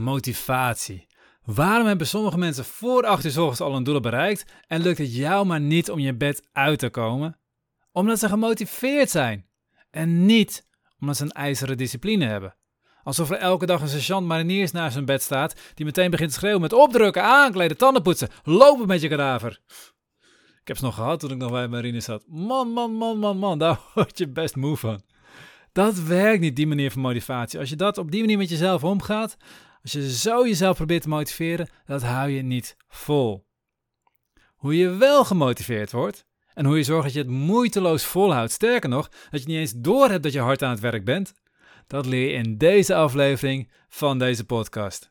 Motivatie. Waarom hebben sommige mensen voor 8 uur ochtends al hun doelen bereikt en lukt het jou maar niet om je bed uit te komen? Omdat ze gemotiveerd zijn. En niet omdat ze een ijzeren discipline hebben. Alsof er elke dag een sergeant mariniers naast zijn bed staat die meteen begint te schreeuwen met opdrukken, aankleden, tanden poetsen, lopen met je kadaver. Ik heb ze nog gehad toen ik nog bij marine zat. Man, man, man, man, man, daar word je best moe van. Dat werkt niet, die manier van motivatie. Als je dat op die manier met jezelf omgaat, als je zo jezelf probeert te motiveren, dat hou je niet vol. Hoe je wel gemotiveerd wordt en hoe je zorgt dat je het moeiteloos volhoudt, sterker nog, dat je niet eens doorhebt dat je hard aan het werk bent, dat leer je in deze aflevering van deze podcast.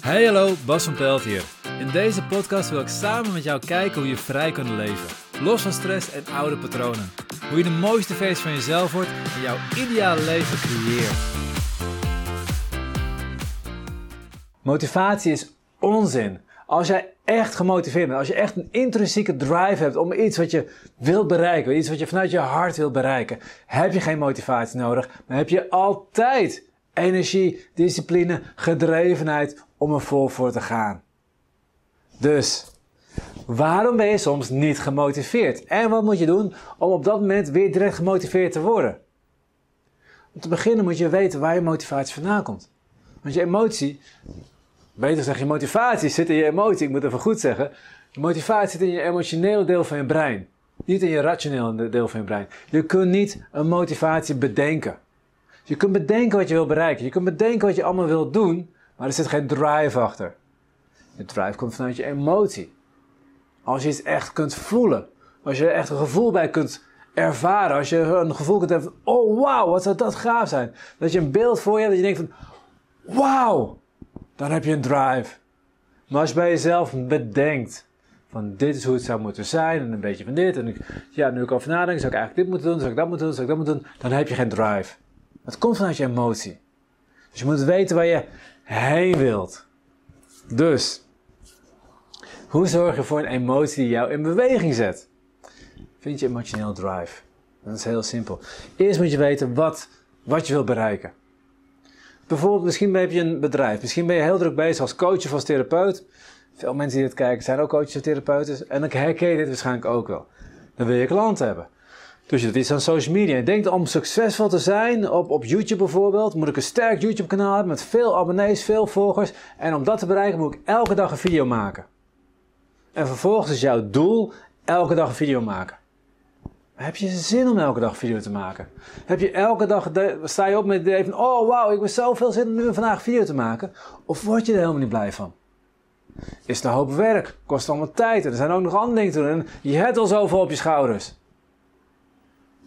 Hey hallo, Bas van Pelt hier. In deze podcast wil ik samen met jou kijken hoe je vrij kunt leven. Los van stress en oude patronen. Hoe je de mooiste versie van jezelf wordt en jouw ideale leven creëert. Motivatie is onzin. Als jij echt gemotiveerd bent, als je echt een intrinsieke drive hebt om iets wat je wilt bereiken, iets wat je vanuit je hart wilt bereiken, heb je geen motivatie nodig, maar heb je altijd energie, discipline, gedrevenheid om er vol voor te gaan. Dus, waarom ben je soms niet gemotiveerd? En wat moet je doen om op dat moment weer direct gemotiveerd te worden? Om te beginnen moet je weten waar je motivatie vandaan komt. Want je emotie, beter zeg je motivatie zit in je emotie, ik moet even goed zeggen. Je motivatie zit in je emotionele deel van je brein. Niet in je rationele deel van je brein. Je kunt niet een motivatie bedenken. Je kunt bedenken wat je wil bereiken. Je kunt bedenken wat je allemaal wilt doen, maar er zit geen drive achter. De drive komt vanuit je emotie. Als je iets echt kunt voelen. Als je er echt een gevoel bij kunt ervaren. Als je een gevoel kunt hebben van, oh wauw, wat zou dat gaaf zijn. Dat je een beeld voor je hebt dat je denkt van, wauw, dan heb je een drive. Maar als je bij jezelf bedenkt van dit is hoe het zou moeten zijn en een beetje van dit. En ja, nu ik over nadenk, zou ik eigenlijk dit moeten doen, zou ik dat moeten doen, zou ik dat moeten doen. Dan heb je geen drive. Het komt vanuit je emotie. Dus je moet weten waar je heen wilt. Dus, hoe zorg je voor een emotie die jou in beweging zet? Vind je emotioneel drive? Dat is heel simpel. Eerst moet je weten wat, wat je wilt bereiken. Bijvoorbeeld, misschien heb je een bedrijf. Misschien ben je heel druk bezig als coach of als therapeut. Veel mensen die dit kijken zijn ook coaches of therapeuten. En dan herken je dit waarschijnlijk ook wel. Dan wil je klanten hebben. Dus je doet iets aan social media. Je denkt om succesvol te zijn, op, op YouTube bijvoorbeeld, moet ik een sterk YouTube kanaal hebben met veel abonnees, veel volgers. En om dat te bereiken moet ik elke dag een video maken. En vervolgens is jouw doel elke dag een video maken. Heb je zin om elke dag video te maken? Heb je elke dag, sta je op met het idee van, oh wauw, ik heb zoveel zin om nu vandaag video te maken? Of word je er helemaal niet blij van? Is het een hoop werk, kost allemaal tijd en er zijn ook nog andere dingen te doen en je hebt al zoveel op je schouders.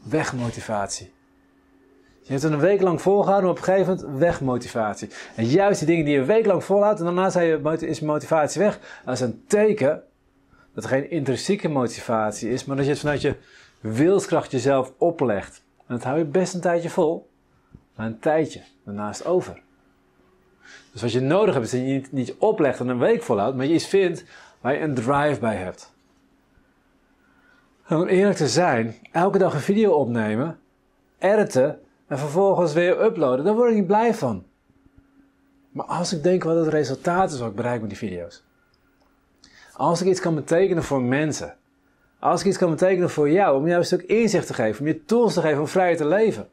Wegmotivatie. Je hebt het een week lang volgehouden, maar op een gegeven moment wegmotivatie. En juist die dingen die je een week lang volhoudt en daarna is motivatie weg. Dat is een teken dat er geen intrinsieke motivatie is, maar dat je het vanuit je wilskracht jezelf oplegt. En dat hou je best een tijdje vol, maar een tijdje daarnaast over. Dus wat je nodig hebt is dat je niet, niet oplegt en een week volhoudt, maar je iets vindt waar je een drive bij hebt. Om eerlijk te zijn, elke dag een video opnemen, editen en vervolgens weer uploaden, daar word ik niet blij van. Maar als ik denk wat het resultaat is wat ik bereik met die video's. Als ik iets kan betekenen voor mensen. Als ik iets kan betekenen voor jou, om jou een stuk inzicht te geven, om je tools te geven om vrijer te leven.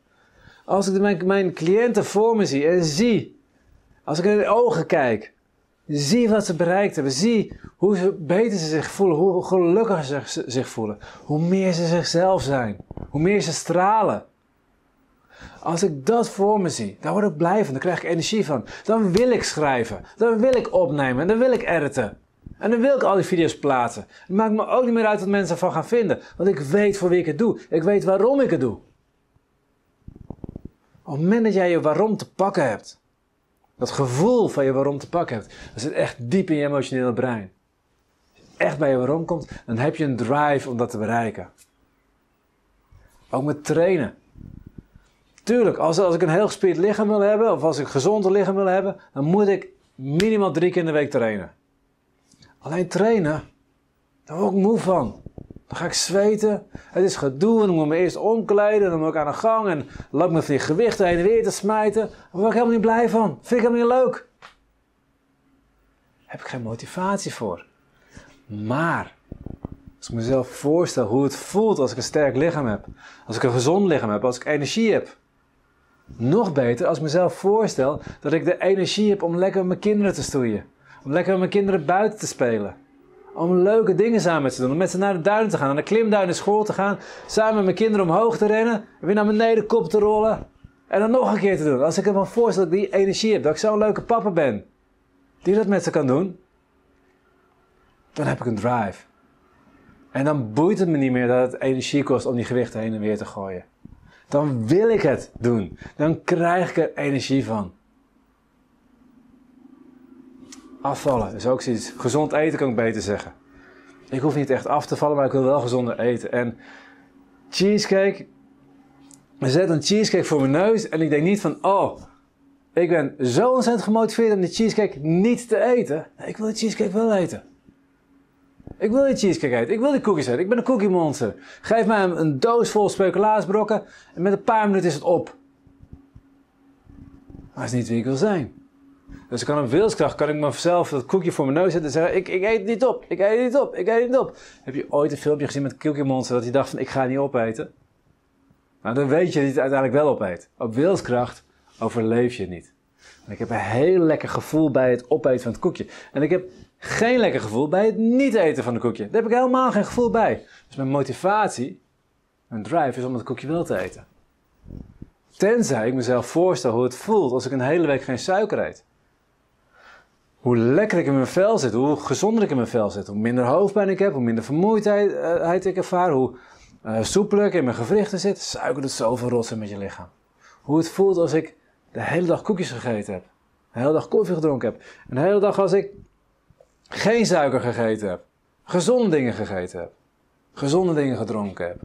Als ik mijn, mijn cliënten voor me zie en zie, als ik in de ogen kijk, zie wat ze bereikt hebben, zie hoe ze beter ze zich voelen, hoe gelukkiger ze zich voelen, hoe meer ze zichzelf zijn, hoe meer ze stralen. Als ik dat voor me zie, daar word ik blij van, daar krijg ik energie van. Dan wil ik schrijven, dan wil ik opnemen, en dan wil ik editen. En dan wil ik al die video's plaatsen. Het maakt me ook niet meer uit wat mensen ervan gaan vinden. Want ik weet voor wie ik het doe. Ik weet waarom ik het doe. Op het moment dat jij je waarom te pakken hebt. Dat gevoel van je waarom te pakken hebt. Dat zit echt diep in je emotionele brein. Als je echt bij je waarom komt, dan heb je een drive om dat te bereiken. Ook met trainen. Tuurlijk, als, als ik een heel gespierd lichaam wil hebben, of als ik een gezond lichaam wil hebben, dan moet ik minimaal drie keer in de week trainen. Alleen trainen, daar word ik moe van. Dan ga ik zweten. Het is gedoe dan moet ik me eerst omkleden. Dan moet ik aan de gang en loop me van die gewichten heen en weer te smijten. Daar word ik helemaal niet blij van. Vind ik helemaal niet leuk. Heb ik geen motivatie voor. Maar als ik mezelf voorstel hoe het voelt als ik een sterk lichaam heb. Als ik een gezond lichaam heb. Als ik energie heb. Nog beter als ik mezelf voorstel dat ik de energie heb om lekker met mijn kinderen te stoeien. Om lekker met mijn kinderen buiten te spelen. Om leuke dingen samen met ze te doen. Om met ze naar de duinen te gaan. Naar de klimduinen school te gaan. Samen met mijn kinderen omhoog te rennen. En weer naar beneden kop te rollen. En dan nog een keer te doen. Als ik me voorstel dat ik die energie heb. Dat ik zo'n leuke papa ben. Die dat met ze kan doen. Dan heb ik een drive. En dan boeit het me niet meer dat het energie kost om die gewichten heen en weer te gooien. Dan wil ik het doen. Dan krijg ik er energie van. Afvallen is ook zoiets. Gezond eten kan ik beter zeggen. Ik hoef niet echt af te vallen, maar ik wil wel gezonder eten. En cheesecake. Ik zet een cheesecake voor mijn neus en ik denk niet van, oh, ik ben zo ontzettend gemotiveerd om die cheesecake niet te eten. Ik wil die cheesecake wel eten. Ik wil die cheesecake eten. Ik wil die cookies eten. Ik ben een cookie monster. Geef mij een, doos vol speculaasbrokken en met een paar minuten is het op. Maar dat is niet wie ik wil zijn. Dus ik kan op wilskracht kan ik mezelf dat koekje voor mijn neus zetten en zeggen: ik, ik eet niet op, ik eet niet op, ik eet niet op. Heb je ooit een filmpje gezien met Cookie Monster dat hij dacht van ik ga niet opeten? Nou, dan weet je dat hij het uiteindelijk wel opeet. Op wilskracht overleef je niet. En ik heb een heel lekker gevoel bij het opeten van het koekje. En ik heb geen lekker gevoel bij het niet eten van het koekje. Daar heb ik helemaal geen gevoel bij. Dus mijn motivatie, mijn drive is om het koekje wel te eten. Tenzij ik mezelf voorstel hoe het voelt als ik een hele week geen suiker eet. Hoe lekker ik in mijn vel zit, hoe gezonder ik in mijn vel zit, hoe minder hoofdpijn ik heb, hoe minder vermoeidheid uh, ik ervaar, hoe uh, soepeler ik in mijn gewrichten zit. Suiker doet zoveel rotsen met je lichaam. Hoe het voelt als ik de hele dag koekjes gegeten heb, de hele dag koffie gedronken heb, en de hele dag als ik geen suiker gegeten heb, gezonde dingen gegeten heb, gezonde dingen gedronken heb,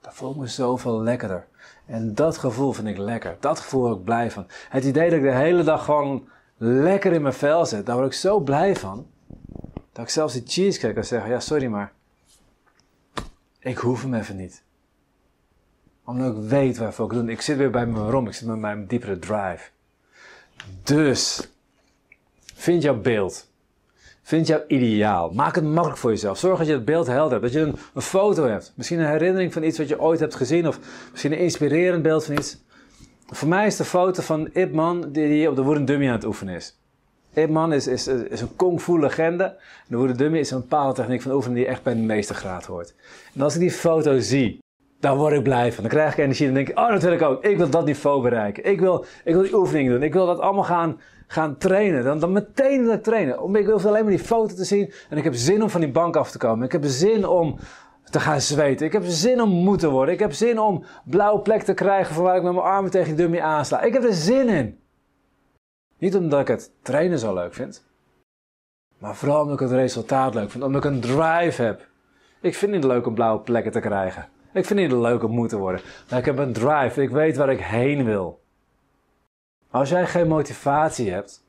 dan voel ik me zoveel lekkerder. En dat gevoel vind ik lekker. Dat gevoel word ik blij van. Het idee dat ik de hele dag gewoon lekker in mijn vel zit, daar word ik zo blij van. Dat ik zelfs die cheesecake kan zeggen, ja sorry maar, ik hoef hem even niet. Omdat ik weet waarvoor ik doe. Ik zit weer bij mijn waarom, ik zit met mijn diepere drive. Dus, vind jouw beeld. Vind jouw ideaal. Maak het makkelijk voor jezelf. Zorg dat je het beeld helder hebt. Dat je een, foto hebt. Misschien een herinnering van iets wat je ooit hebt gezien. Of misschien een inspirerend beeld van iets. Voor mij is de foto van Ip Man die, op de wooden dummy aan het oefenen is. Ip Man is, is, is een kung fu legende. De wooden dummy is een bepaalde techniek van oefenen die echt bij de meeste graad hoort. En als ik die foto zie, dan word ik blij van. Dan krijg ik energie en dan denk ik, oh dat wil ik ook. Ik wil dat niveau bereiken. Ik wil, ik wil die oefeningen doen. Ik wil dat allemaal gaan gaan trainen. Dan, dan meteen wil trainen. Ik wil alleen maar die foto te zien. En ik heb zin om van die bank af te komen. Ik heb zin om te gaan zweten. Ik heb zin om moe te worden. Ik heb zin om blauwe plek te krijgen van waar ik met mijn armen tegen die dummy aansla. Ik heb er zin in. Niet omdat ik het trainen zo leuk vind. Maar vooral omdat ik het resultaat leuk vind. Omdat ik een drive heb. Ik vind het niet leuk om blauwe plekken te krijgen. Ik vind het niet leuk om moe te worden. Maar ik heb een drive. Ik weet waar ik heen wil. Als jij geen motivatie hebt,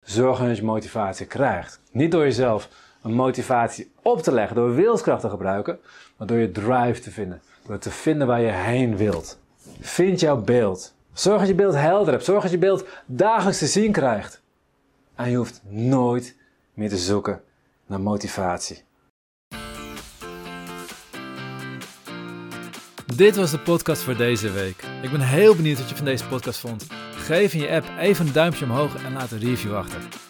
zorg dat je motivatie krijgt. Niet door jezelf een motivatie op te leggen, door wilskracht te gebruiken, maar door je drive te vinden. Door te vinden waar je heen wilt. Vind jouw beeld. Zorg dat je beeld helder hebt. Zorg dat je beeld dagelijks te zien krijgt. En je hoeft nooit meer te zoeken naar motivatie. Dit was de podcast voor deze week. Ik ben heel benieuwd wat je van deze podcast vond. Geef in je app even een duimpje omhoog en laat een review achter.